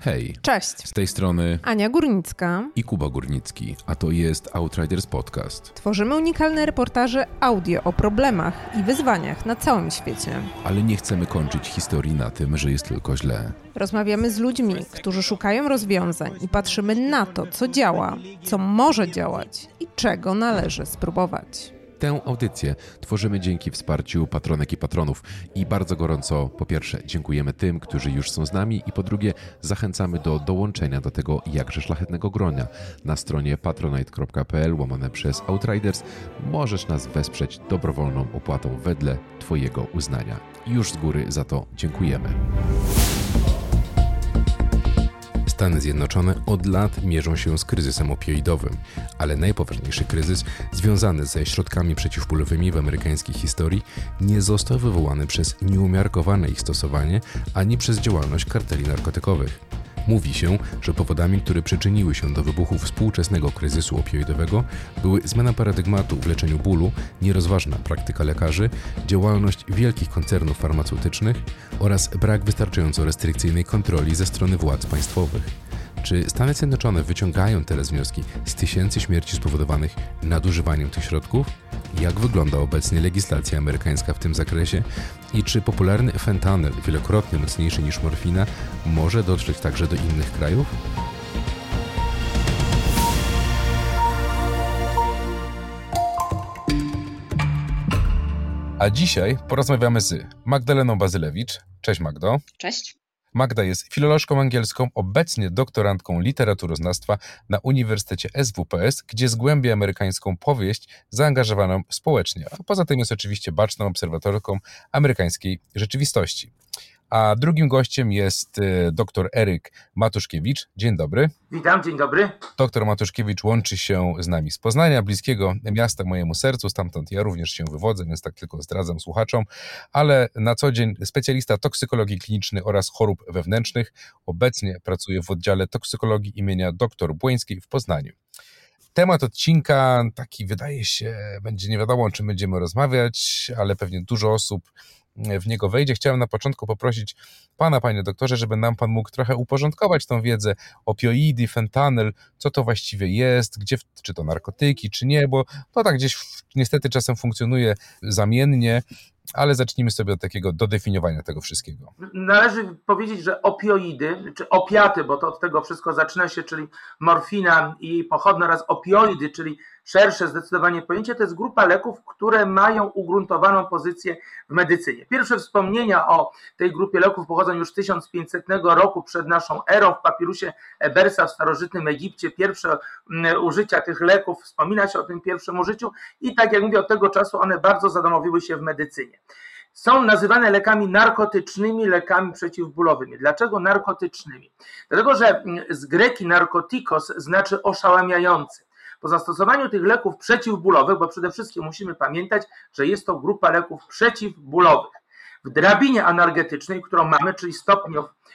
Hej. Cześć. Z tej strony Ania Górnicka i Kuba Górnicki, a to jest Outriders Podcast. Tworzymy unikalne reportaże audio o problemach i wyzwaniach na całym świecie. Ale nie chcemy kończyć historii na tym, że jest tylko źle. Rozmawiamy z ludźmi, którzy szukają rozwiązań i patrzymy na to, co działa, co może działać i czego należy spróbować. Tę audycję tworzymy dzięki wsparciu patronek i patronów i bardzo gorąco po pierwsze dziękujemy tym, którzy już są z nami i po drugie zachęcamy do dołączenia do tego jakże szlachetnego gronia. Na stronie patronite.pl łamane przez Outriders możesz nas wesprzeć dobrowolną opłatą wedle Twojego uznania. Już z góry za to dziękujemy. Stany Zjednoczone od lat mierzą się z kryzysem opioidowym, ale najpoważniejszy kryzys związany ze środkami przeciwbólowymi w amerykańskiej historii nie został wywołany przez nieumiarkowane ich stosowanie ani przez działalność karteli narkotykowych. Mówi się, że powodami, które przyczyniły się do wybuchu współczesnego kryzysu opioidowego były zmiana paradygmatu w leczeniu bólu, nierozważna praktyka lekarzy, działalność wielkich koncernów farmaceutycznych oraz brak wystarczająco restrykcyjnej kontroli ze strony władz państwowych. Czy Stany Zjednoczone wyciągają teraz wnioski z tysięcy śmierci spowodowanych nadużywaniem tych środków? Jak wygląda obecnie legislacja amerykańska w tym zakresie? I czy popularny fentanyl, wielokrotnie mocniejszy niż morfina, może dotrzeć także do innych krajów? A dzisiaj porozmawiamy z Magdaleną Bazylewicz. Cześć Magdo. Cześć. Magda jest filolożką angielską, obecnie doktorantką literaturoznawstwa na Uniwersytecie SWPS, gdzie zgłębia amerykańską powieść zaangażowaną społecznie, a poza tym jest oczywiście baczną obserwatorką amerykańskiej rzeczywistości. A drugim gościem jest y, dr Eryk Matuszkiewicz. Dzień dobry. Witam, dzień dobry. Doktor Matuszkiewicz łączy się z nami z Poznania, bliskiego miasta mojemu sercu, stamtąd ja również się wywodzę, więc tak tylko zdradzam słuchaczom, ale na co dzień specjalista toksykologii klinicznej oraz chorób wewnętrznych. Obecnie pracuje w oddziale toksykologii imienia dr Błońskiej w Poznaniu. Temat odcinka taki wydaje się, będzie nie wiadomo o czym będziemy rozmawiać, ale pewnie dużo osób w niego wejdzie. Chciałem na początku poprosić pana, panie doktorze, żeby nam pan mógł trochę uporządkować tą wiedzę opioidy, fentanyl, co to właściwie jest, gdzie, czy to narkotyki, czy nie, bo to tak gdzieś niestety czasem funkcjonuje zamiennie, ale zacznijmy sobie od takiego dodefiniowania tego wszystkiego. Należy powiedzieć, że opioidy, czy opiaty, bo to od tego wszystko zaczyna się, czyli morfina i jej pochodne oraz opioidy, czyli szersze zdecydowanie pojęcie, to jest grupa leków, które mają ugruntowaną pozycję w medycynie. Pierwsze wspomnienia o tej grupie leków pochodzą już z 1500 roku przed naszą erą w papirusie Ebersa w starożytnym Egipcie. Pierwsze mm, użycia tych leków, wspomina się o tym pierwszym użyciu i tak jak mówię, od tego czasu one bardzo zadomowiły się w medycynie są nazywane lekami narkotycznymi, lekami przeciwbólowymi. Dlaczego narkotycznymi? Dlatego, że mm, z greki narkotikos znaczy oszałamiający. Po zastosowaniu tych leków przeciwbólowych, bo przede wszystkim musimy pamiętać, że jest to grupa leków przeciwbólowych. W drabinie analgetycznej, którą mamy, czyli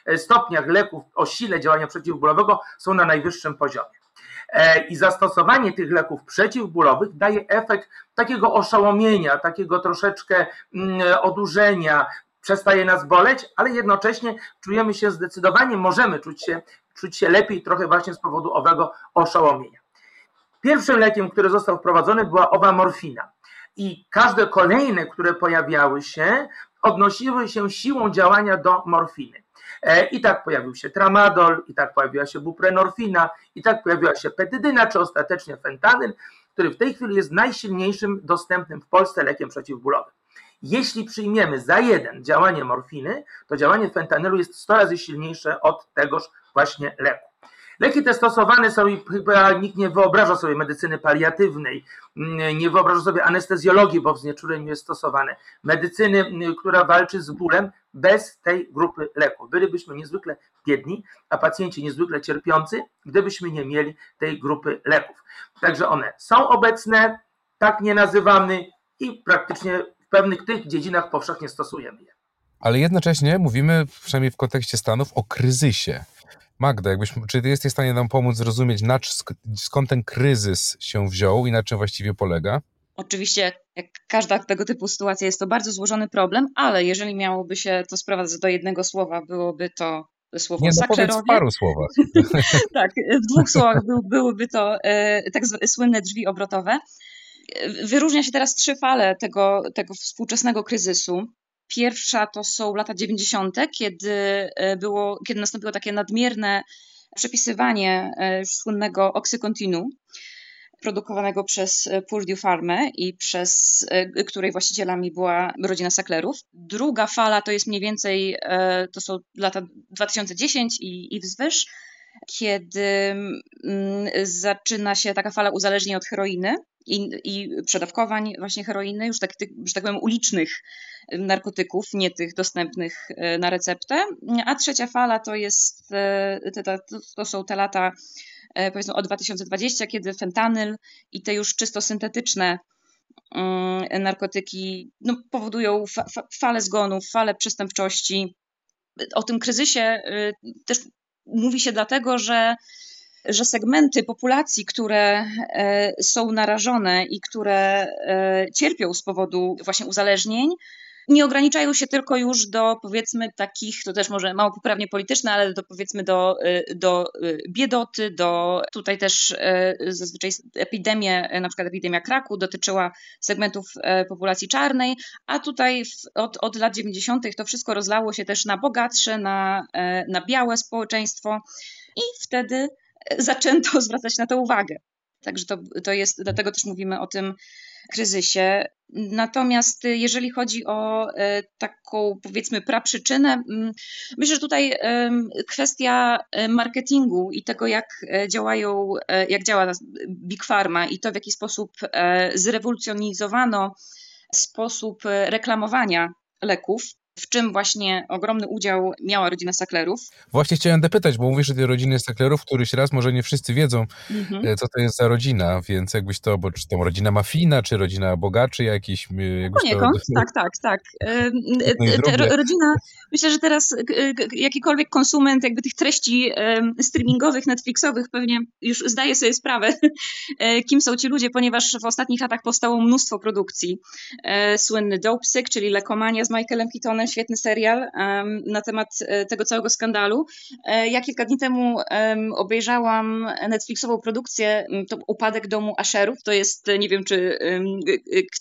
e, stopniach leków o sile działania przeciwbólowego, są na najwyższym poziomie. E, I zastosowanie tych leków przeciwbólowych daje efekt takiego oszołomienia, takiego troszeczkę mm, odurzenia, przestaje nas boleć, ale jednocześnie czujemy się zdecydowanie, możemy czuć się, czuć się lepiej trochę właśnie z powodu owego oszołomienia. Pierwszym lekiem, który został wprowadzony, była owa morfina. I każde kolejne, które pojawiały się, odnosiły się siłą działania do morfiny. E, I tak pojawił się tramadol, i tak pojawiła się buprenorfina, i tak pojawiła się petydyna, czy ostatecznie fentanyl, który w tej chwili jest najsilniejszym dostępnym w Polsce lekiem przeciwbólowym. Jeśli przyjmiemy za jeden działanie morfiny, to działanie fentanylu jest 100 razy silniejsze od tegoż właśnie leku. Leki te stosowane są i chyba nikt nie wyobraża sobie medycyny paliatywnej, mm, nie wyobraża sobie anestezjologii, bo w znieczuleniu jest stosowane, medycyny, mm, która walczy z bólem bez tej grupy leków. Bylibyśmy niezwykle biedni, a pacjenci niezwykle cierpiący, gdybyśmy nie mieli tej grupy leków. Także one są obecne, tak nie nazywamy i praktycznie w pewnych tych dziedzinach powszechnie stosujemy je. Ale jednocześnie mówimy, przynajmniej w kontekście Stanów, o kryzysie. Magda, jakbyś, czy ty jesteś w stanie nam pomóc zrozumieć, na, skąd ten kryzys się wziął i na czym właściwie polega? Oczywiście, jak każda tego typu sytuacja, jest to bardzo złożony problem, ale jeżeli miałoby się to sprowadzać do jednego słowa, byłoby to słowo Nie, no saklerowie. w paru słowach. tak, w dwóch słowach był, byłyby to e, tak słynne drzwi obrotowe. Wyróżnia się teraz trzy fale tego, tego współczesnego kryzysu. Pierwsza to są lata 90., kiedy, e, było, kiedy nastąpiło takie nadmierne przepisywanie e, słynnego Oxycontinu, produkowanego przez Purdue Pharma i przez której właścicielami była rodzina Sacklerów. Druga fala to jest mniej więcej, to są lata 2010 i, i wzwyż, kiedy mm, zaczyna się taka fala uzależnień od heroiny i, i przedawkowań właśnie heroiny, już tak, że tak powiem ulicznych narkotyków, nie tych dostępnych e, na receptę. A trzecia fala to jest, e, to, to są te lata e, powiedzmy od 2020, kiedy fentanyl i te już czysto syntetyczne mm, narkotyki no, powodują fa falę zgonów, falę przestępczości. O tym kryzysie też mówi się dlatego, że, że segmenty populacji, które e, są narażone i które e, cierpią z powodu właśnie uzależnień, nie ograniczają się tylko już do powiedzmy takich, to też może mało poprawnie polityczne, ale do powiedzmy do, y, do y, biedoty, do tutaj też y, zazwyczaj epidemie, na przykład epidemia kraku dotyczyła segmentów populacji czarnej, a tutaj od, od lat 90. to wszystko rozlało się też na bogatsze, na, na białe społeczeństwo i wtedy zaczęto zwracać na to uwagę. Także to, to jest, dlatego też mówimy o tym kryzysie. Natomiast jeżeli chodzi o e, taką powiedzmy praprzyczynę, myślę, że tutaj kwestia e, marketingu i tego, jak e, działają, jak działa Big Pharma i to, w jaki sposób zrewolucjonizowano sposób reklamowania leków, w czym właśnie ogromny udział miała rodzina Sacklerów. Właśnie chciałem dopytać, bo mówisz o tej rodzinie Sacklerów, któryś raz może nie wszyscy wiedzą, mhm. E, co to jest za rodzina, więc jakbyś to, bo czy to rodzina mafijna, czy rodzina bogaczy jakiś? Poniekąd, to... tak, tak, tak. No rodzina, myślę, że teraz jakikolwiek konsument jakby tych treści streamingowych, Netflixowych pewnie już zdaje sobie sprawę, e, kim są ci ludzie, ponieważ w ostatnich latach powstało mnóstwo produkcji. Słynny Dope Sick, czyli Lekomania z Michaelem Keatonem, świetny serial na temat e, tego całego skandalu. E, ja kilka dni temu obejrzałam Netflixową produkcję, to Upadek domu Asherów. To jest, nie wiem, czy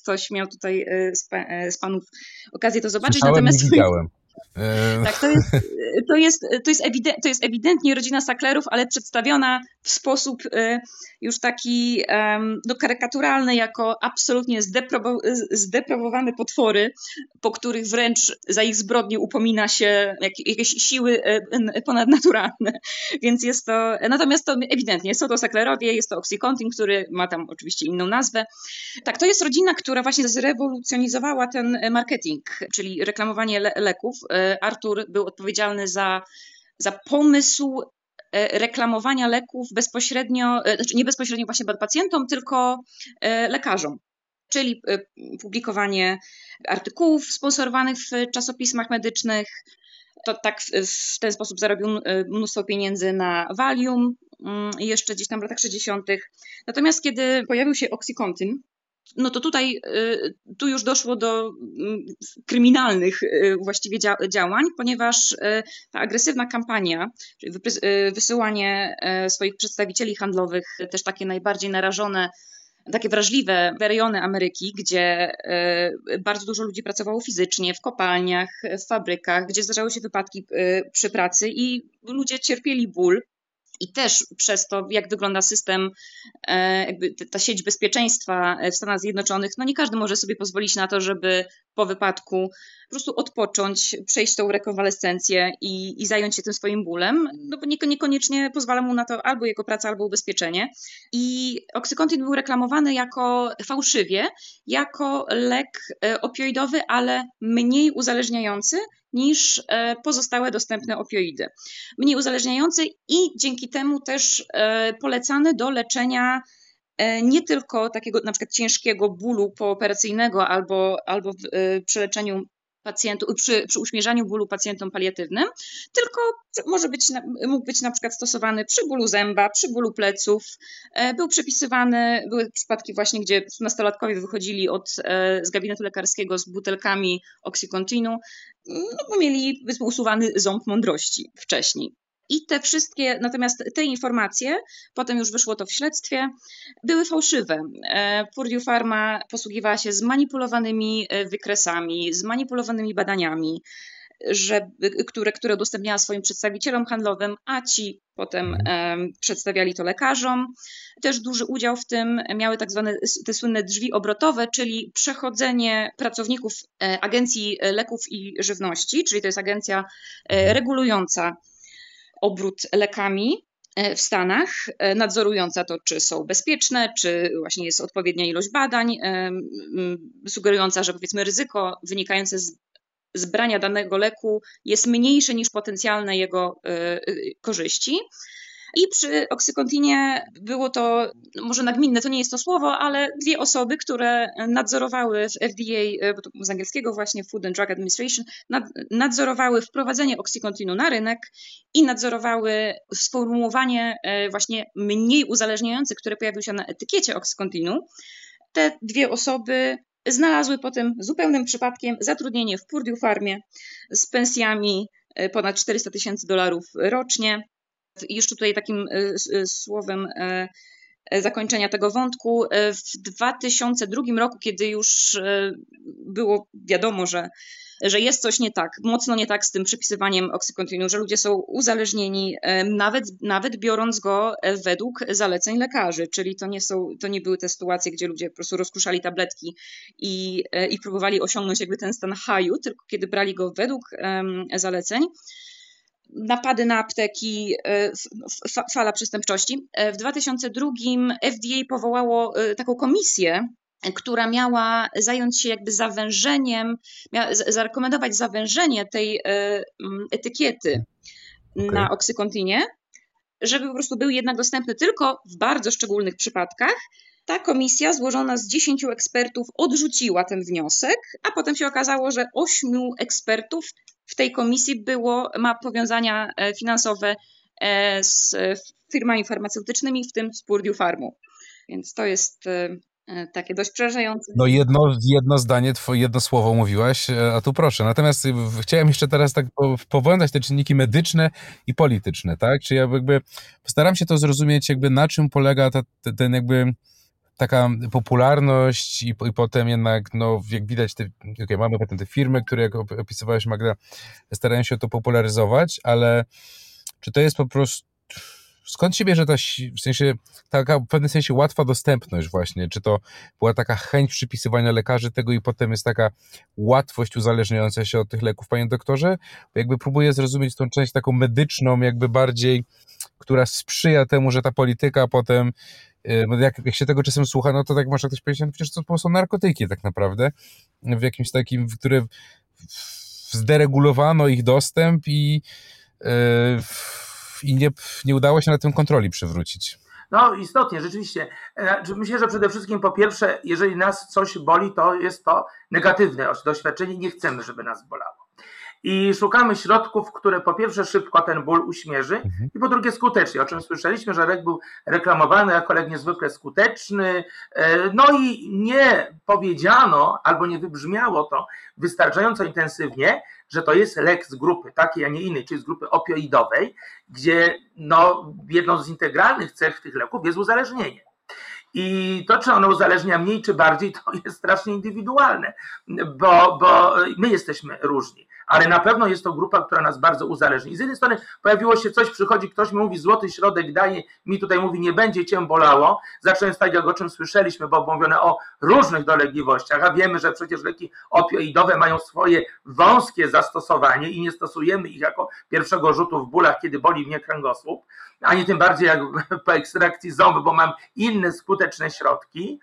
ktoś miał tutaj e, z panów okazję to zobaczyć. Słyszałem, Natomiast... Nie widziałem. Tak, to jest, to jest, to jest, ewide, to jest ewidentnie rodzina Sacklerów, ale przedstawiona w sposób już taki no, karykaturalny, jako absolutnie zdeprawowane potwory, po których wręcz za ich zbrodnie upomina się jakieś siły ponadnaturalne. Więc jest to, natomiast to ewidentnie, są to Sacklerowie, jest to Oxycontin, który ma tam oczywiście inną nazwę. Tak, to jest rodzina, która właśnie zrewolucjonizowała ten marketing, czyli reklamowanie le leków. Y, Artur był odpowiedzialny za za pomysł E, reklamowania leków bezpośrednio, e, znaczy nie bezpośrednio właśnie pacjentom, tylko e, lekarzom. Czyli publikowanie artykułów sponsorowanych w czasopismach medycznych. To tak w, ten sposób zarobił mnóstwo pieniędzy na Valium mm, jeszcze gdzieś tam w latach 60. Natomiast kiedy pojawił się Oxycontin, no to tutaj y, tu już doszło do mm, kryminalnych y, właściwie działań, ponieważ y, ta agresywna kampania, czyli wysyłanie swoich przedstawicieli handlowych, też takie najbardziej narażone takie wrażliwe rejony Ameryki, gdzie bardzo dużo ludzi pracowało fizycznie, w kopalniach, w fabrykach, gdzie zdarzały się wypadki przy pracy i ludzie cierpieli ból i też przez to, jak wygląda system, e, jakby ta sieć bezpieczeństwa w Stanach Zjednoczonych, no nie każdy może sobie pozwolić na to, żeby po wypadku po prostu odpocząć, przejść tą rekonwalescencję i, i zająć się tym swoim bólem, no bo niekoniecznie pozwala mu na to albo jego praca, albo ubezpieczenie. I oksykontin był reklamowany jako fałszywie, jako lek e, opioidowy, ale mniej uzależniający niż e, pozostałe dostępne opioidy. Mniej uzależniający i dzięki temu też e, polecany do leczenia nie tylko takiego na przykład ciężkiego bólu pooperacyjnego albo, albo przy leczeniu pacjentów, przy, przy uśmierzaniu bólu pacjentom paliatywnym, tylko może być, mógł być na przykład stosowany przy bólu zęba, przy bólu pleców. E, był przepisywany, były przypadki właśnie, gdzie nastolatkowie wychodzili od, z gabinetu lekarskiego z butelkami Oxycontinu, no bo mieli usuwany ząb mądrości wcześniej. I te wszystkie, natomiast te informacje, potem już wyszło to w śledztwie, były fałszywe. E, Purdue Pharma posługiwała się zmanipulowanymi e, wykresami, zmanipulowanymi badaniami, że, które, które udostępniała swoim przedstawicielom handlowym, a ci potem e, przedstawiali to lekarzom. Też duży udział w tym miały tak zwane te słynne drzwi obrotowe, czyli przechodzenie pracowników e, Agencji Leków i Żywności, czyli to jest agencja e, regulująca obrót lekami e, w Stanach, e, nadzorująca to, czy są bezpieczne, czy właśnie jest odpowiednia ilość badań, e, sugerująca, że powiedzmy ryzyko wynikające z zbrania danego leku jest mniejsze niż potencjalne jego korzyści. I przy oksykontinie było to, może nagminne to nie jest to słowo, ale dwie osoby, które nadzorowały w FDA, e, bo to z angielskiego właśnie Food and Drug Administration, nadzorowały wprowadzenie oksykontinu na rynek i nadzorowały sformułowanie e, właśnie mniej uzależniające, które pojawiły się na etykiecie oksykontinu. Te dwie osoby znalazły potem zupełnym przypadkiem zatrudnienie w Purdue Farmie z pensjami e, ponad 400 tysięcy dolarów rocznie. Jeszcze tutaj takim e, e, słowem e, zakończenia tego wątku. W 2002 roku, kiedy już było wiadomo, że, że jest coś nie tak, mocno nie tak z tym przepisywaniem oksykontinu, że ludzie są uzależnieni, nawet, nawet biorąc go według zaleceń lekarzy, czyli to nie, są, to nie były te sytuacje, gdzie ludzie po prostu rozkruszali tabletki i, i próbowali osiągnąć jakby ten stan haju, tylko kiedy brali go według um, zaleceń napady na apteki, e, fala przestępczości. E, w 2002 FDA powołało e, taką komisję, która miała zająć się jakby zawężeniem, miała zarekomendować zawężenie tej etykiety okay. na oksykontinie, żeby po prostu był jednak dostępny tylko w bardzo szczególnych przypadkach. Ta komisja złożona z 10 ekspertów odrzuciła ten wniosek, a potem się okazało, że 8 ekspertów w tej komisji było, ma powiązania e, finansowe e, z firmami farmaceutycznymi, w tym z Purdue. Więc to jest e, takie dość przerażające. No jedno, jedno zdanie, jedno słowo mówiłaś, a tu proszę. Natomiast chciałem jeszcze teraz tak powiązać te czynniki medyczne i polityczne, tak? Czyli jakby postaram się to zrozumieć, jakby na czym polega ta, ten jakby taka popularność i, i potem jednak, no, jak widać, te, okay, mamy potem te firmy, które, jak opisywałeś Magda, starają się to popularyzować, ale czy to jest po prostu skąd się bierze ta, w sensie, taka w pewnym sensie łatwa dostępność właśnie? Czy to była taka chęć przypisywania lekarzy tego i potem jest taka łatwość uzależniająca się od tych leków, panie doktorze? Bo jakby próbuję zrozumieć tą część taką medyczną, jakby bardziej, która sprzyja temu, że ta polityka potem Y, jak, jak się tego czasem słucha, no to tak można ktoś powiedzieć, no przecież to są narkotyki tak naprawdę, w jakimś takim, w które zderegulowano ich dostęp i, yy, i nie, nie udało się na tym kontroli przywrócić. No istotnie, rzeczywiście. E, myślę, że przede wszystkim po pierwsze, jeżeli nas coś boli, to jest to negatywne doświadczenie, nie chcemy, żeby nas bolało i szukamy środków, które po pierwsze szybko ten ból uśmierzy mhm. i po drugie skutecznie, o czym słyszeliśmy, że lek był reklamowany jako lek niezwykle skuteczny, e, no i nie powiedziano albo nie wybrzmiało to wystarczająco intensywnie, że to jest lek z grupy takiej, a nie innej, czyli z grupy opioidowej, gdzie no, jedną z integralnych cech tych leków jest uzależnienie. I to, czy ono uzależnia mniej czy bardziej, to jest strasznie indywidualne, bo, bo my jesteśmy różni ale na pewno jest to grupa, która nas bardzo uzależni. I z jednej strony pojawiło się coś, przychodzi ktoś, mówi złoty środek daje, mi tutaj mówi nie będzie cię bolało, zacząłem tak jak o czym słyszeliśmy, bo mówione o różnych dolegliwościach, a wiemy, że przecież leki opioidowe mają swoje wąskie zastosowanie i nie stosujemy ich jako pierwszego rzutu w bólach, kiedy boli mnie kręgosłup, ani tym bardziej jak po ekstrakcji ząb, bo mam inne skuteczne środki.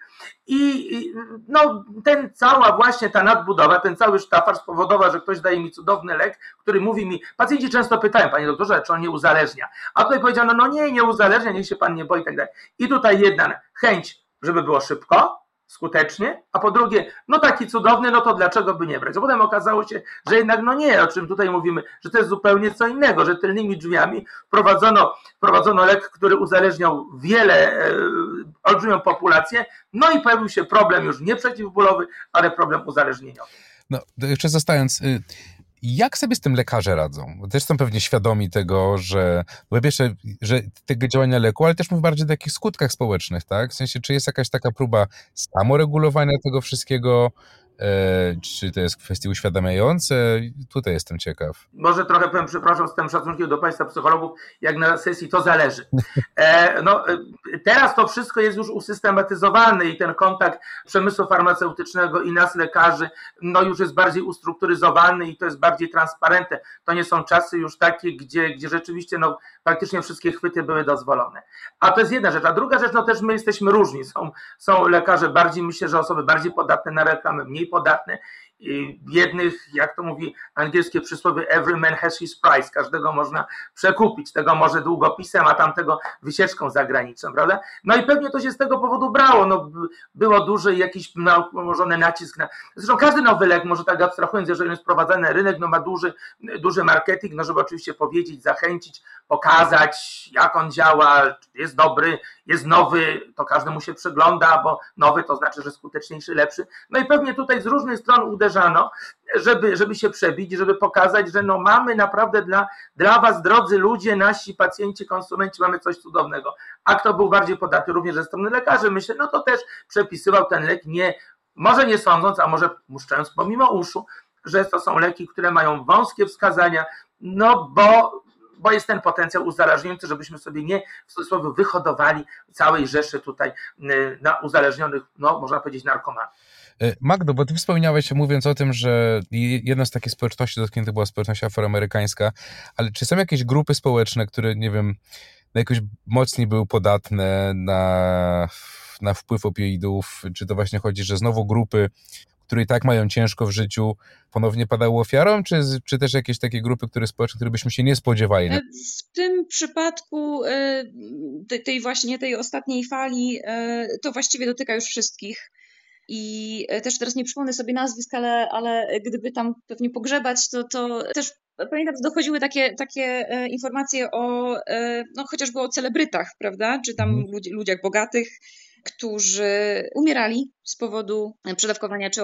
I no, ten cała właśnie ta nadbudowa, ten cały sztafar spowodował, że ktoś daje mi cudowny lek, który mówi mi, pacjenci często pytają, panie doktorze, czy on nie uzależnia. A tutaj powiedziano, no nie, nie uzależnia, niech się pan nie boi i tak dalej. I tutaj jedna chęć, żeby było szybko, skutecznie, a po drugie, no taki cudowny, no to dlaczego by nie brać? A potem okazało się, że jednak no nie, o czym tutaj mówimy, że to jest zupełnie co innego, że tylnymi drzwiami wprowadzono, wprowadzono lek, który uzależniał wiele, e, olbrzymią populację, no i pojawił się problem już nie przeciwbólowy, ale problem uzależnieniowy. No, jeszcze zostając, y, jak sobie z tym lekarze radzą? Też są pewnie świadomi tego, że po pierwsze, że tego działania leku, ale też mówię bardziej o takich skutkach społecznych, tak? W sensie, czy jest jakaś taka próba samoregulowania tego wszystkiego, czy to jest kwestie uświadamiające? Tutaj jestem ciekaw. Może trochę powiem, przepraszam, z tym szacunkiem do Państwa psychologów, jak na sesji to zależy. E, no, e, teraz to wszystko jest już usystematyzowane i ten kontakt przemysłu farmaceutycznego i nas lekarzy no, już jest bardziej ustrukturyzowany i to jest bardziej transparentne. To nie są czasy już takie, gdzie, gdzie rzeczywiście no, praktycznie wszystkie chwyty były dozwolone. A to jest jedna rzecz. A druga rzecz, no też my jesteśmy różni. Są, są lekarze bardziej, myślę, że osoby bardziej podatne na reklamę, mniej podatne jednych, jak to mówi angielskie przysłowie, every man has his price, każdego można przekupić, tego może długopisem, a tamtego wycieczką zagraniczną, prawda? No i pewnie to się z tego powodu brało, no było duży jakiś nałożony nacisk na, zresztą każdy nowy lek, może tak abstrahując, jeżeli jest wprowadzany na rynek, no ma duży, duży marketing, no żeby oczywiście powiedzieć, zachęcić, pokazać, jak on działa, jest dobry, jest nowy, to każdy mu się przygląda, bo nowy to znaczy, że skuteczniejszy, lepszy. No i pewnie tutaj z różnych stron uderzano, żeby, żeby się przebić, żeby pokazać, że no mamy naprawdę dla, dla was, drodzy ludzie, nasi pacjenci, konsumenci, mamy coś cudownego. A kto był bardziej podatny również ze strony lekarzy, myślę, no to też przepisywał ten lek nie, może nie sądząc, a może muszcząc pomimo uszu, że to są leki, które mają wąskie wskazania, no bo bo jest ten potencjał uzależniający, żebyśmy sobie nie w cudzysłowie wyhodowali całej rzeszy tutaj y, na uzależnionych, no można powiedzieć, narkomanów. E, Magdo, bo ty wspomniałeś, mówiąc o tym, że jedna z takich społeczności dotkniętych była społeczność afroamerykańska, ale czy są jakieś grupy społeczne, które, nie wiem, jakoś mocniej były podatne na, na wpływ opioidów? Czy to właśnie chodzi, że znowu grupy, które i tak mają ciężko w życiu, ponownie padały ofiarą, czy, czy też jakieś takie grupy, które społeczne, które byśmy się nie spodziewali? E, w tym przypadku e, tej właśnie tej ostatniej fali to właściwie dotyka już wszystkich. I też teraz nie przypomnę sobie nazwisk, ale, ale gdyby tam pewnie pogrzebać, to, to też pamiętam, że dochodziły takie, takie informacje o, no chociażby o celebrytach, prawda? Czy tam mhm. ludzi, ludziach bogatych, którzy umierali z powodu przedawkowania czy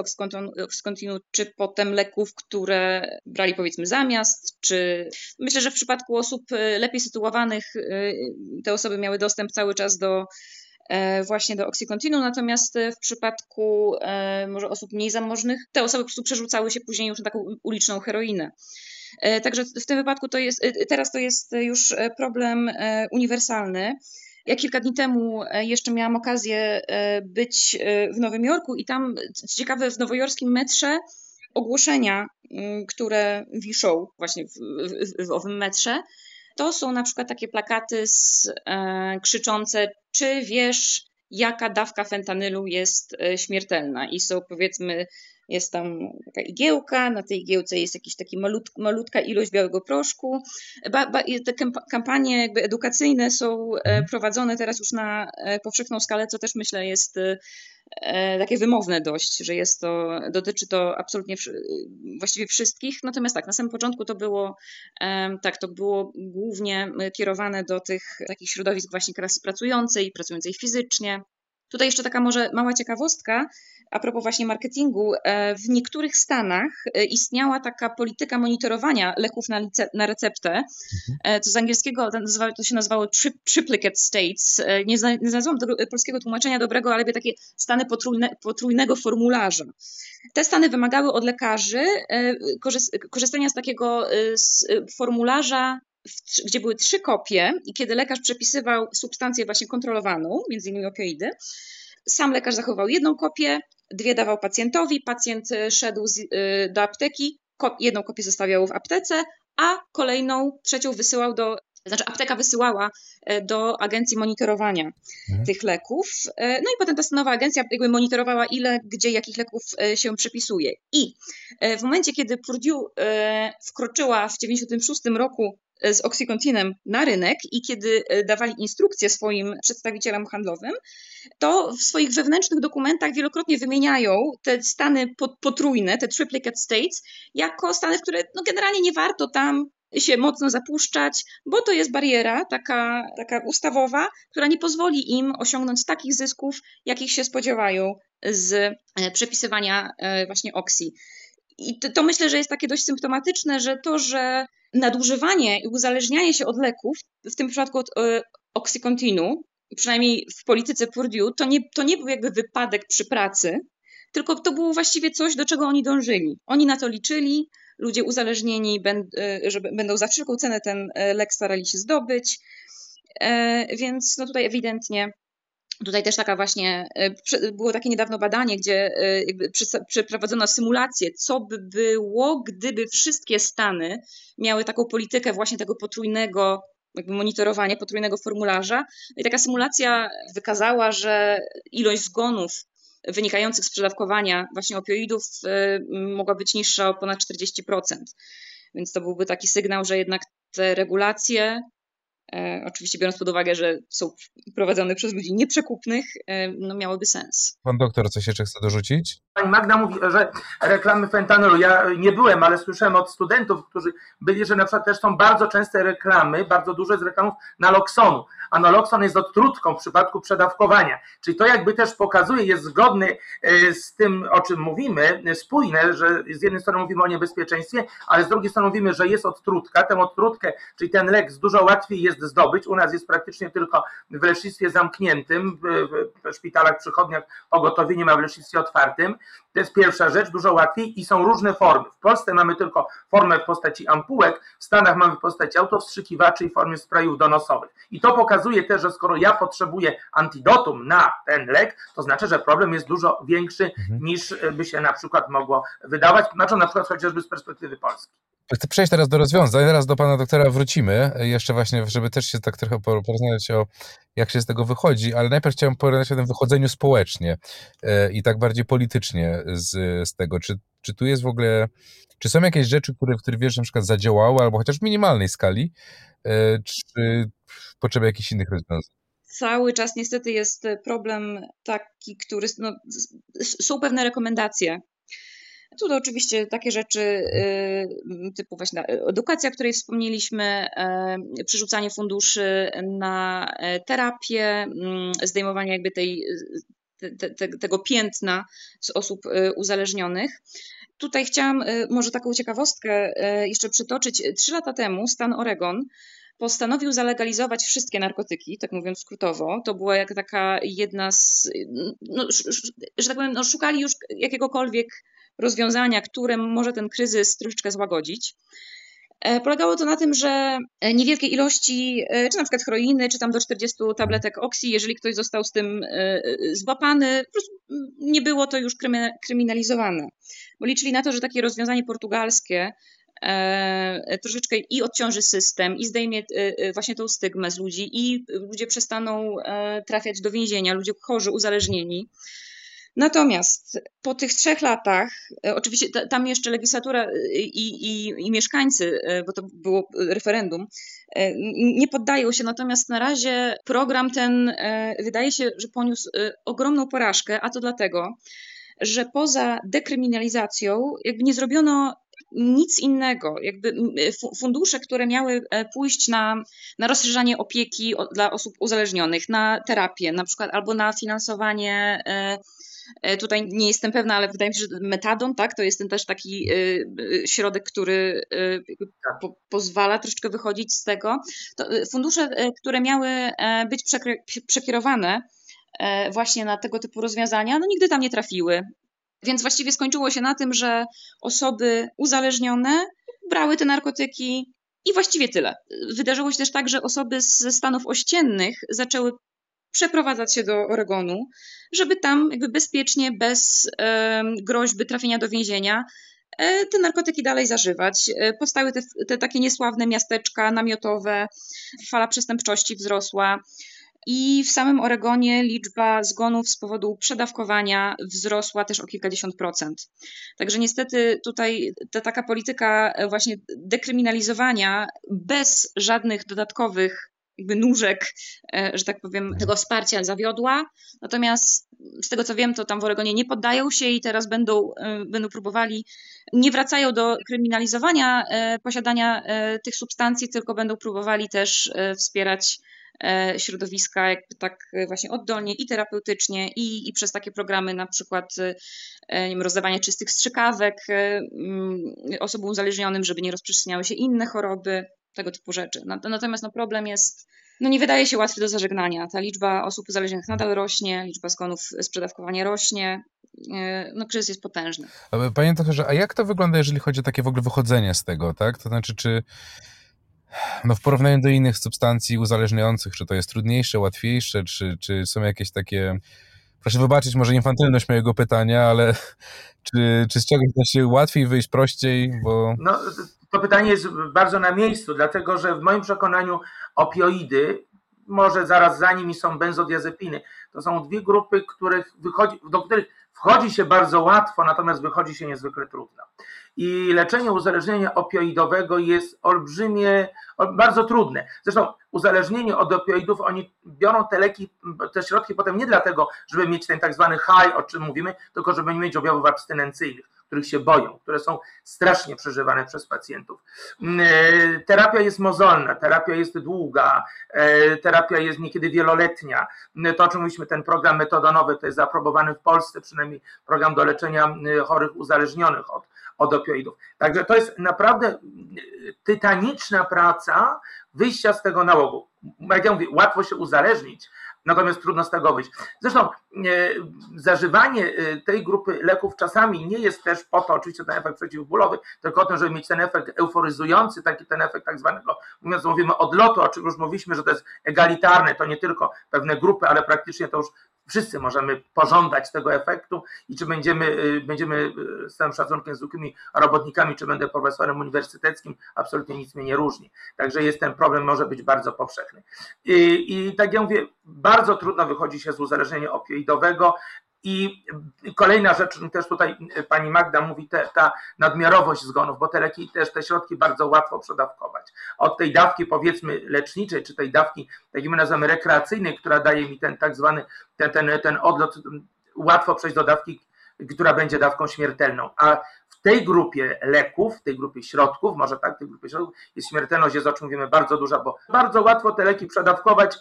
Oxycontinu, czy potem leków, które brali powiedzmy zamiast, czy myślę, że w przypadku osób e, lepiej sytuowanych e, te osoby miały dostęp cały czas do e, właśnie do Oxycontinu, natomiast w przypadku może osób mniej zamożnych, te osoby po prostu przerzucały się później już na taką uliczną heroinę. Także w tym wypadku to jest, teraz to jest już problem uniwersalny. Ja kilka dni temu e, jeszcze miałam okazję e, być e, w Nowym Jorku i tam, co ciekawe, w nowojorskim metrze ogłoszenia, mm, które wiszą właśnie w, w, w owym metrze, to są na przykład takie plakaty z, e, krzyczące, czy wiesz, jaka dawka fentanylu jest śmiertelna i są powiedzmy jest tam taka igiełka, na tej igiełce jest jakaś taki malut, malutka ilość białego proszku. Ba, ba, te kampanie jakby edukacyjne są e, mhm. prowadzone teraz już na e, powszechną skalę, co też myślę jest e, takie wymowne dość, że jest to, dotyczy to absolutnie właściwie wszystkich. Natomiast tak, na samym początku to było tak, to było głównie kierowane do tych takich środowisk właśnie klasy pracującej, pracującej fizycznie. Tutaj jeszcze taka może mała ciekawostka, a propos właśnie marketingu, e, w niektórych stanach e, istniała taka polityka monitorowania leków na, lice, na receptę, mhm. E, z angielskiego to się nazywało tri, triplicate states. Nie, zna, nie znalazłam do, polskiego tłumaczenia dobrego, ale takie stany potrójne, potrójnego formularza. Te stany wymagały od lekarzy korzystania z takiego z formularza gdzie były trzy kopie i kiedy lekarz przepisywał substancję właśnie kontrolowaną, między innymi opioidy, sam lekarz zachował jedną kopię, dwie dawał pacjentowi, pacjent e, szedł z, y, do apteki, jedną kopię zostawiał w aptece, a kolejną, trzecią wysyłał do, znaczy apteka wysyłała e, do agencji monitorowania mhm. tych leków. No i potem ta nowa agencja jakby monitorowała, ile, gdzie, jakich leków się przepisuje. I w momencie, kiedy Purdue wkroczyła w 1996 roku z Oxycontinem na rynek i kiedy dawali instrukcje swoim przedstawicielom handlowym, to w swoich wewnętrznych dokumentach wielokrotnie wymieniają te stany potrójne, te triplicate states, jako stany, w które no generalnie nie warto tam się mocno zapuszczać, bo to jest bariera taka, taka ustawowa, która nie pozwoli im osiągnąć takich zysków, jakich się spodziewają z e, przepisywania e, właśnie oksji. I to, to, myślę, że jest takie dość symptomatyczne, że to, że nadużywanie i uzależnianie się od leków, w tym przypadku od y, oksykontinu, przynajmniej w polityce Purdue, to nie, to nie był jakby wypadek przy pracy, tylko to było właściwie coś, do czego oni dążyli. Oni na to liczyli, ludzie uzależnieni, e, że będą za wszelką cenę ten e, lek starali się zdobyć. E, więc no tutaj ewidentnie Tutaj też taka właśnie, było takie niedawno badanie, gdzie przeprowadzono symulację, co by było, gdyby wszystkie Stany miały taką politykę właśnie tego potrójnego jakby monitorowania, potrójnego formularza. I taka symulacja wykazała, że ilość zgonów wynikających z przedawkowania właśnie opioidów y, mogła być niższa o ponad 40%. Więc to byłby taki sygnał, że jednak te regulacje oczywiście biorąc pod uwagę, że są prowadzone przez ludzi nieprzekupnych, e, no miałoby sens. Pan doktor coś jeszcze chce dorzucić? Pani Magda mówi, że reklamy fentanolu. Ja nie byłem, ale słyszałem od studentów, którzy byli, że na przykład też są bardzo częste reklamy, bardzo duże z reklamów naloksonu. A nalokson jest odtrutką w przypadku przedawkowania. Czyli to jakby też pokazuje, jest zgodny e, z tym, o czym mówimy, spójne, że z jednej strony mówimy o niebezpieczeństwie, ale z drugiej strony mówimy, że jest odtrutka. Tę odtrutkę, czyli ten lek dużo łatwiej jest zdobyć. U nas jest praktycznie tylko w lecznictwie zamkniętym, w szpitalach, przychodniach pogotowie nie ma w lecznictwie otwartym. To jest pierwsza rzecz, dużo łatwiej i są różne formy. W Polsce mamy tylko formę w postaci ampułek, w Stanach mamy w postaci autowstrzykiwaczy i formie sprayów donosowych. I to pokazuje też, że skoro ja potrzebuję antidotum na ten lek, to znaczy, że problem jest dużo większy mhm. niż by się na przykład mogło wydawać, znaczy na przykład chociażby z perspektywy Polski. Chcę przejść teraz do rozwiązań, teraz do pana doktora wrócimy, jeszcze właśnie, żeby też się tak trochę porozmawiać o jak się z tego wychodzi, ale najpierw chciałem porozmawiać o tym wychodzeniu społecznie e, i tak bardziej politycznie z, z tego. Czy, czy tu jest w ogóle, czy są jakieś rzeczy, które, które wiesz, na przykład zadziałały, albo chociaż w minimalnej skali, e, czy potrzeba jakichś innych rozwiązań? cały czas niestety jest problem taki, który. No, są pewne rekomendacje tu to oczywiście takie rzeczy y, typu właśnie edukacja, o której wspomnieliśmy, y, przerzucanie funduszy na terapię, zdejmowanie jakby tej, te, te, tego piętna z osób y, uzależnionych. Tutaj chciałam może taką ciekawostkę jeszcze przytoczyć. Trzy lata temu stan Oregon postanowił zalegalizować wszystkie narkotyki, tak mówiąc skrótowo. To była jak taka jedna z, no, że tak powiem, no, szukali już jakiegokolwiek rozwiązania, które może ten kryzys troszeczkę złagodzić. E, polegało to na tym, że e, niewielkie ilości, e, czy na przykład heroiny, czy tam do 40 tabletek oksji, jeżeli ktoś został z tym złapany, po prostu nie było to już kryminalizowane. Bo liczyli na to, że takie rozwiązanie portugalskie troszeczkę i odciąży system, i zdejmie właśnie tą stygmę z ludzi, i ludzie przestaną trafiać do więzienia, ludzie chorzy, uzależnieni. Natomiast po tych trzech latach, e, oczywiście tam jeszcze legislatura e, i, i, i, mieszkańcy, e, bo to było referendum, nie poddają się, natomiast na razie program ten wydaje się, że poniósł ogromną porażkę, a to dlatego, że poza dekryminalizacją jakby nie zrobiono nic innego. Jakby fundusze, które miały pójść na, na rozszerzanie opieki dla osób uzależnionych, na terapię na przykład, albo na finansowanie E, tutaj nie jestem pewna, ale wydaje mi się, że metadon, tak, to jest ten też taki e, e, środek, który tak. po, pozwala troszeczkę wychodzić z tego. To fundusze, które miały być przekierowane właśnie na tego typu rozwiązania, no nigdy tam nie trafiły. Więc właściwie skończyło się na tym, że osoby uzależnione brały te narkotyki i właściwie tyle. Wydarzyło się też tak, że osoby ze stanów ościennych zaczęły przeprowadzać się do Oregonu, żeby tam jakby bezpiecznie, bez groźby trafienia do więzienia, e, te narkotyki dalej zażywać. E, powstały te, te takie niesławne miasteczka namiotowe, fala przestępczości wzrosła. I w samym Oregonie liczba zgonów z powodu przedawkowania wzrosła też o kilkadziesiąt procent. Także niestety tutaj ta taka polityka właśnie dekryminalizowania bez żadnych dodatkowych jakby nóżek, e, że tak powiem, tego wsparcia zawiodła. Natomiast z tego co wiem, to tam w Oregonie nie poddają się i teraz będą, e, będą próbowali, nie wracają do kryminalizowania e, posiadania tych substancji, tylko będą próbowali też wspierać środowiska jakby tak właśnie oddolnie i terapeutycznie i, i przez takie programy na przykład nie wiem, rozdawanie czystych strzykawek osobom uzależnionym, żeby nie rozprzestrzeniały się inne choroby tego typu rzeczy. Natomiast no, problem jest, no nie wydaje się łatwy do zażegnania. Ta liczba osób uzależnionych nadal rośnie, liczba zgonów z przedawkowania rośnie. E, no kryzys jest potężny. Panie doktorze, a jak to wygląda, jeżeli chodzi o takie w ogóle wychodzenie z tego, tak? To znaczy, czy no w porównaniu do innych substancji uzależniających, czy to jest trudniejsze, łatwiejsze, czy, czy są jakieś takie proszę wybaczyć może infantylność mojego pytania, ale czy, czy z czegoś da się łatwiej wyjść, prościej? Bo... No, to pytanie jest bardzo na miejscu, dlatego że w moim przekonaniu opioidy, może zaraz za nimi są benzodiazepiny, to są dwie grupy, których wychodzi, do których wchodzi się bardzo łatwo, natomiast wychodzi się niezwykle trudno. I leczenie uzależnienia opioidowego jest olbrzymie, bardzo trudne. Zresztą uzależnienie od opioidów, oni biorą te leki, te środki potem nie dlatego, żeby mieć ten tak zwany high, o czym mówimy, tylko żeby nie mieć objawów abstynencyjnych których się boją, które są strasznie przeżywane przez pacjentów. Mm, e, terapia jest mozolna, terapia jest długa, e, terapia jest niekiedy wieloletnia. Mm, to, o czym mówiliśmy, ten program metodonowy, to jest zaaprobowany w Polsce, przynajmniej program do leczenia mm, chorych uzależnionych od, od opioidów. Także to jest naprawdę tytaniczna praca wyjścia z tego nałogu. Jak ja mówię, łatwo się uzależnić, natomiast trudno z tego wyjść. Zresztą e, zażywanie e, tej grupy leków czasami nie jest też po to, oczywiście ten efekt przeciwbólowy, tylko o tym, żeby mieć ten efekt euforyzujący, taki ten efekt tak zwanego, mówiąc, mówimy odlotu, o czym już mówiliśmy, że to jest egalitarne, to nie tylko pewne grupy, ale praktycznie to już wszyscy możemy pożądać tego efektu i czy będziemy, y, będziemy y, z całym szacunkiem zwykłymi robotnikami, czy będę profesorem uniwersyteckim, absolutnie nic mnie nie różni. Także jest ten problem, może być bardzo powszechny. I, i tak jak mówię, bardzo trudno wychodzi się z uzależnienia opioidowego. I kolejna rzecz, też tutaj pani Magda mówi, te, ta nadmiarowość zgonów, bo te leki też, te środki bardzo łatwo przedawkować. Od tej dawki powiedzmy leczniczej, czy tej dawki, tak my nazywamy rekreacyjnej, która daje mi ten tak zwany, ten, ten, ten odlot, łatwo przejść do dawki, która będzie dawką śmiertelną. A w tej grupie leków, w tej grupie środków, może tak, w tej grupie środków, jest śmiertelność, jest o czym mówimy, bardzo duża, bo bardzo łatwo te leki przedawkować,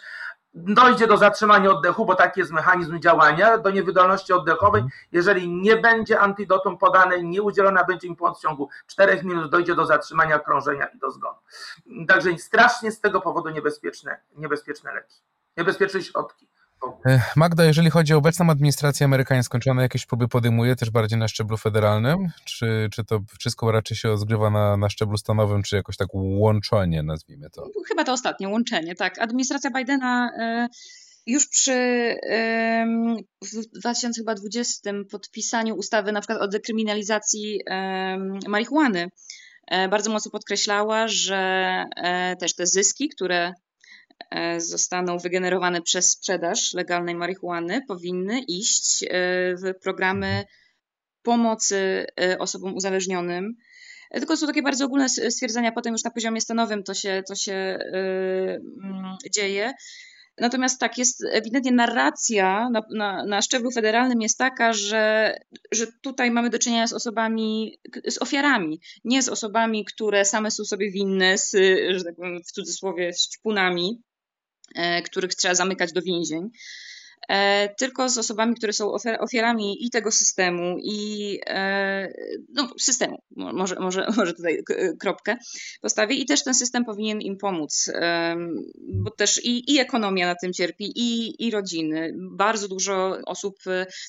dojdzie do zatrzymania oddechu, bo taki jest mechanizm działania, do niewydolności oddechowej. Mhm. Jeżeli nie będzie antidotum podane, nie udzielona będzie im pomoc w ciągu 4 minut, dojdzie do zatrzymania krążenia i do zgonu. Także strasznie z tego powodu niebezpieczne, niebezpieczne leki, niebezpieczne środki. E, Magda, jeżeli chodzi o obecną administrację amerykańską, czy ona jakieś próby podejmuje też bardziej na szczeblu federalnym? Czy, czy to wszystko raczej się rozgrywa na, na szczeblu stanowym, czy jakoś tak łączenie, nazwijmy to? Chyba to ostatnie, łączenie, tak. Administracja Bidena e, już przy w 2020 podpisaniu ustawy na przykład o dekryminalizacji marihuany e, bardzo mocno podkreślała, że też te zyski, które zostaną wygenerowane przez sprzedaż legalnej marihuany, powinny iść e, w programy pomocy e, osobom uzależnionym. Tylko są takie bardzo ogólne stwierdzenia, potem już na poziomie stanowym to się, to się mm, dzieje. Natomiast tak, jest ewidentnie narracja na, na, na, szczeblu federalnym jest taka, że, że tutaj mamy do czynienia z osobami, z ofiarami, nie z osobami, które same są sobie winne, z, że tak powiem w cudzysłowie, z ćpunami, e, których trzeba zamykać do więzień. E, tylko z osobami, które są ofiarami i tego systemu, i e, no, systemu, może, może, może tutaj kropkę postawię, i też ten system powinien im pomóc, bo też i, i ekonomia na tym cierpi, i, i rodziny. Bardzo dużo osób,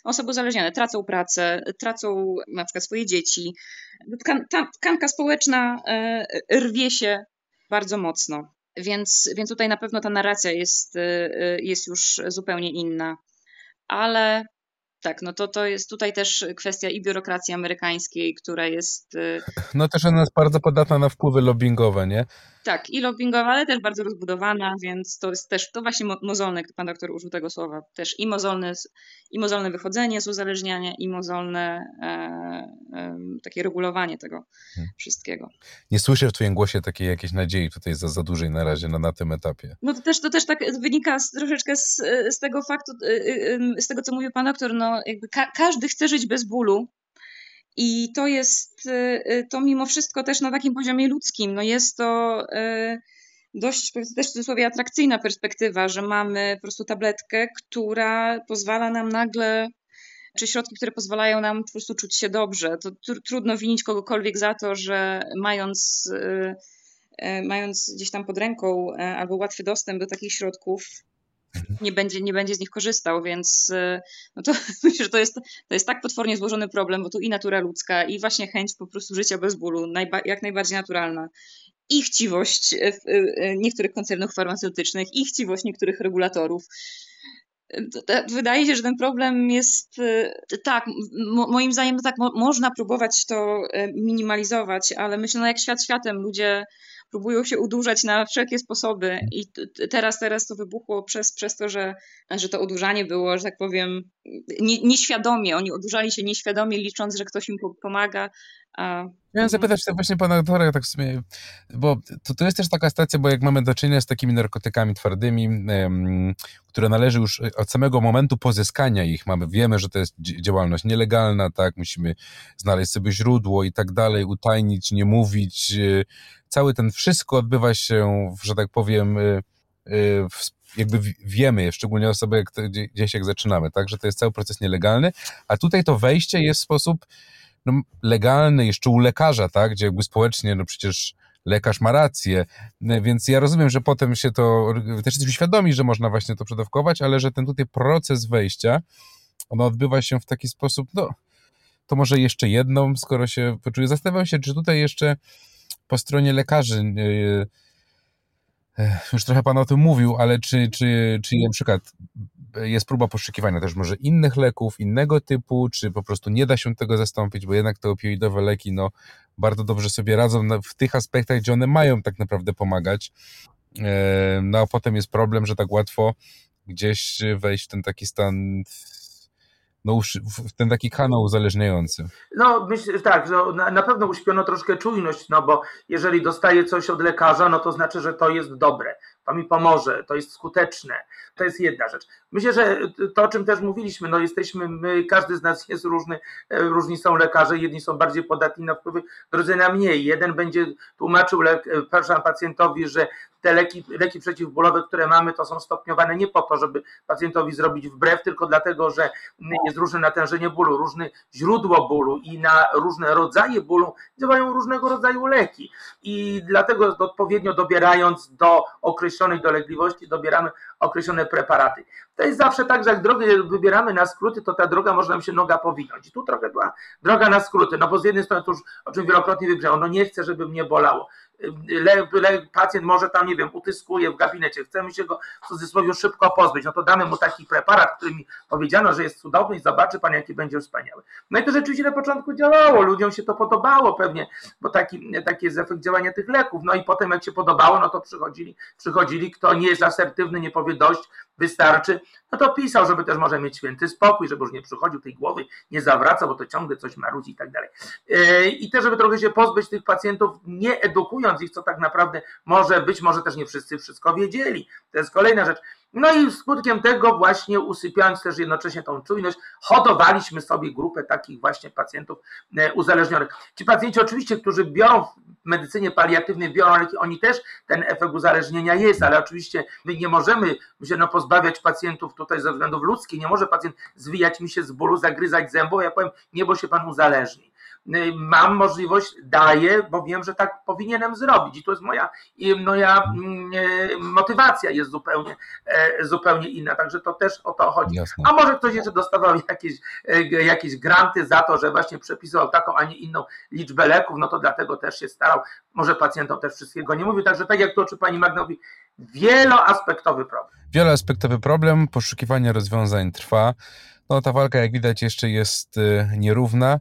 osoby uzależnione tracą pracę, tracą na przykład swoje dzieci. Tkanka społeczna e, rwie się bardzo mocno. Więc, więc tutaj na pewno ta narracja jest, y, y, jest już zupełnie inna. Ale tak, no to, to jest tutaj też kwestia i biurokracji amerykańskiej, która jest. Y, no też ona jest bardzo podatna na wpływy lobbyingowe, nie? Tak, i lobbyingowa, ale też bardzo rozbudowana, więc to jest też, to właśnie mozolne, pan doktor użył tego słowa, też i mozolne, i mozolne wychodzenie z uzależniania, i mozolne e, e, takie regulowanie tego hmm. wszystkiego. Nie słyszę w twoim głosie takiej jakiejś nadziei tutaj za, za dużej na razie na, na tym etapie. No to też, to też tak wynika z, troszeczkę z, z tego faktu, y, y, z tego co mówił pan doktor, no jakby ka każdy chce żyć bez bólu, i to jest, y, y, to mimo wszystko też na takim poziomie ludzkim, no jest to y, dość, też w cudzysłowie, atrakcyjna perspektywa, że mamy po prostu tabletkę, która pozwala nam nagle, czy środki, które pozwalają nam po prostu czuć się dobrze. To tr trudno winić kogokolwiek za to, że mając, mając gdzieś tam pod ręką albo łatwy dostęp do takich środków. Nie będzie, nie będzie z nich korzystał, więc y, no to myślę, że to jest, to jest tak potwornie złożony problem, bo tu i natura ludzka, i właśnie chęć po prostu życia bez bólu, najba, jak najbardziej naturalna, i chciwość y, y, niektórych koncernów farmaceutycznych, i chciwość niektórych regulatorów. Wydaje się, że ten problem jest tak, moim zdaniem tak, można próbować to minimalizować, ale myślę, no jak świat światem, ludzie próbują się udłużać na wszelkie sposoby i teraz, teraz to wybuchło przez, przez to, że, że to odurzanie było, że tak powiem, nie, nieświadomie. Oni odurzali się nieświadomie, licząc, że ktoś im pomaga, a... Miałem zapytać tak właśnie pana doktora, tak w sumie, bo to, to jest też taka sytuacja, bo jak mamy do czynienia z takimi narkotykami twardymi, um, które należy już od samego momentu pozyskania ich, mamy, wiemy, że to jest działalność nielegalna, tak, musimy znaleźć sobie źródło i tak dalej, utajnić, nie mówić, y, cały ten wszystko odbywa się, że tak powiem, y, y, jakby wiemy, szczególnie osoby, jak gdzieś jak zaczynamy, tak, że to jest cały proces nielegalny, a tutaj to wejście jest w sposób no, legalny, jeszcze u lekarza, tak, gdzie jakby społecznie, no przecież lekarz ma rację, więc ja rozumiem, że potem się to, też jesteśmy świadomi, że można właśnie to przedawkować, ale że ten tutaj proces wejścia, on odbywa się w taki sposób, no, to może jeszcze jedną, skoro się poczuję. Zastanawiam się, czy tutaj jeszcze po stronie lekarzy, yy, już trochę Pan o tym mówił, ale czy, czy, czy na przykład jest próba poszukiwania też może innych leków, innego typu, czy po prostu nie da się tego zastąpić, bo jednak te opioidowe leki no, bardzo dobrze sobie radzą w tych aspektach, gdzie one mają tak naprawdę pomagać. No a potem jest problem, że tak łatwo gdzieś wejść w ten taki stan no, w ten taki kanał uzależniający. No, myślę, tak, że na, na pewno uśpiono troszkę czujność, no bo jeżeli dostaję coś od lekarza, no to znaczy, że to jest dobre to mi pomoże, to jest skuteczne. To jest jedna rzecz. Myślę, że to, o czym też mówiliśmy, no jesteśmy, my, każdy z nas jest różny, e, różni są lekarze, jedni są bardziej podatni na wpływy, drudzy na mniej. Jeden będzie tłumaczył le, e, pacjentowi, że te leki, leki przeciwbólowe, które mamy, to są stopniowane nie po to, żeby pacjentowi zrobić wbrew, tylko dlatego, że jest różne natężenie bólu, różne źródło bólu i na różne rodzaje bólu działają różnego rodzaju leki. I dlatego odpowiednio dobierając do określonej dolegliwości, dobieramy określone preparaty. To jest zawsze tak, że jak drogę wybieramy na skróty, to ta droga może nam się noga powinąć. I tu trochę była droga na skróty, no bo z jednej strony to już, o czym wielokrotnie wybrzmiało, no nie chcę, żeby mnie bolało pacjent może tam, nie wiem, utyskuje w gabinecie, chcemy się go w cudzysłowie szybko pozbyć, no to damy mu taki preparat, który mi powiedziano, że jest cudowny i zobaczy pan, jaki będzie wspaniały. No i to rzeczywiście na początku działało, ludziom się to podobało pewnie, bo taki, taki jest efekt działania tych leków. No i potem jak się podobało, no to przychodzili, przychodzili kto nie jest asertywny, nie powie dość, wystarczy, no to pisał, żeby też może mieć święty spokój, żeby już nie przychodził tej głowy, nie zawraca, bo to ciągle coś marudzi i tak dalej. E, I też, żeby trochę się pozbyć tych pacjentów, nie edukując ich, co tak naprawdę może być, może też nie wszyscy wszystko wiedzieli. To jest kolejna rzecz. No i skutkiem tego właśnie usypiając też jednocześnie tą czujność, hodowaliśmy sobie grupę takich właśnie pacjentów e, uzależnionych. Ci pacjenci oczywiście, którzy biorą medycynie paliatywnej, biorą leki, oni też ten efekt uzależnienia jest, ale oczywiście my nie możemy się no, pozbawiać pacjentów tutaj ze względów ludzkich, nie może pacjent zwijać mi się z bólu, zagryzać zębą, ja powiem, nie, bo się pan uzależni. Y, mam możliwość, daję, bo wiem, że tak powinienem zrobić. I to jest moja, moja mm, y, motywacja jest zupełnie, e, zupełnie inna. Także to też o to chodzi. Jasne. A może ktoś jeszcze dostawał jakieś, e, jakieś granty za to, że właśnie przepisywał taką, a nie inną liczbę leków, no to dlatego też się starał. Może pacjentom też wszystkiego nie mówił. Także tak jak to, czy pani Magda mówi, wieloaspektowy problem. Wieloaspektowy problem, poszukiwanie rozwiązań trwa. No ta walka, jak widać, jeszcze jest y, nierówna,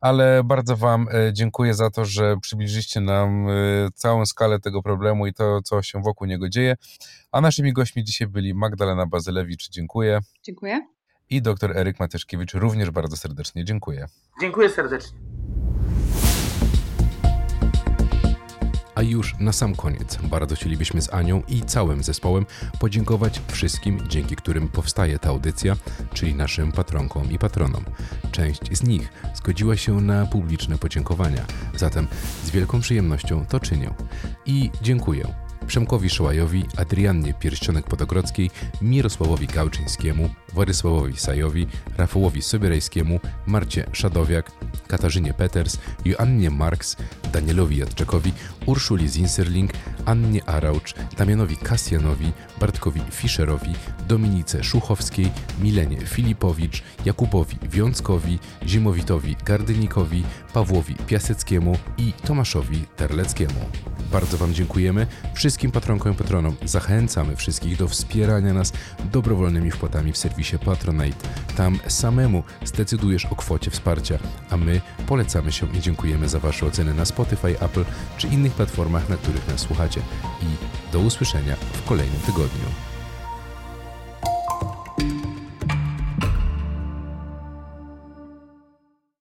ale bardzo Wam y, dziękuję za to, że przybliżyliście nam y, całą skalę tego problemu i to, co się wokół niego dzieje. A naszymi gośćmi dzisiaj byli Magdalena Bazylewicz, dziękuję. Dziękuję. I dr Eryk Matyszkiewicz, również bardzo serdecznie dziękuję. Dziękuję serdecznie. A już na sam koniec bardzo chcielibyśmy z Anią i całym zespołem podziękować wszystkim, dzięki którym powstaje ta audycja, czyli naszym patronkom i patronom. Część z nich zgodziła się na publiczne podziękowania, zatem z wielką przyjemnością to czynię. I dziękuję Przemkowi Szołajowi, Adriannie Pierścionek-Podogrodzkiej, Mirosławowi Gałczyńskiemu, Władysławowi Sajowi, Rafałowi Sobierajskiemu, Marcie Szadowiak, Katarzynie Peters, Joannie Marks, Danielowi Jadczekowi, Urszuli Zinserling, Annie Araucz, Damianowi Kasjanowi, Bartkowi Fischerowi, Dominice Szuchowskiej, Milenie Filipowicz, Jakubowi Wiązkowi, Zimowitowi Gardynikowi, Pawłowi Piaseckiemu i Tomaszowi Terleckiemu. Bardzo Wam dziękujemy. Wszystkim patronkom i patronom zachęcamy wszystkich do wspierania nas dobrowolnymi wpłatami w serwisie Patronite. Tam samemu zdecydujesz o kwocie wsparcia, a my polecamy się i dziękujemy za Wasze oceny na Spotify, Apple czy innych platformach, na których nas słuchacie. I do usłyszenia w kolejnym tygodniu.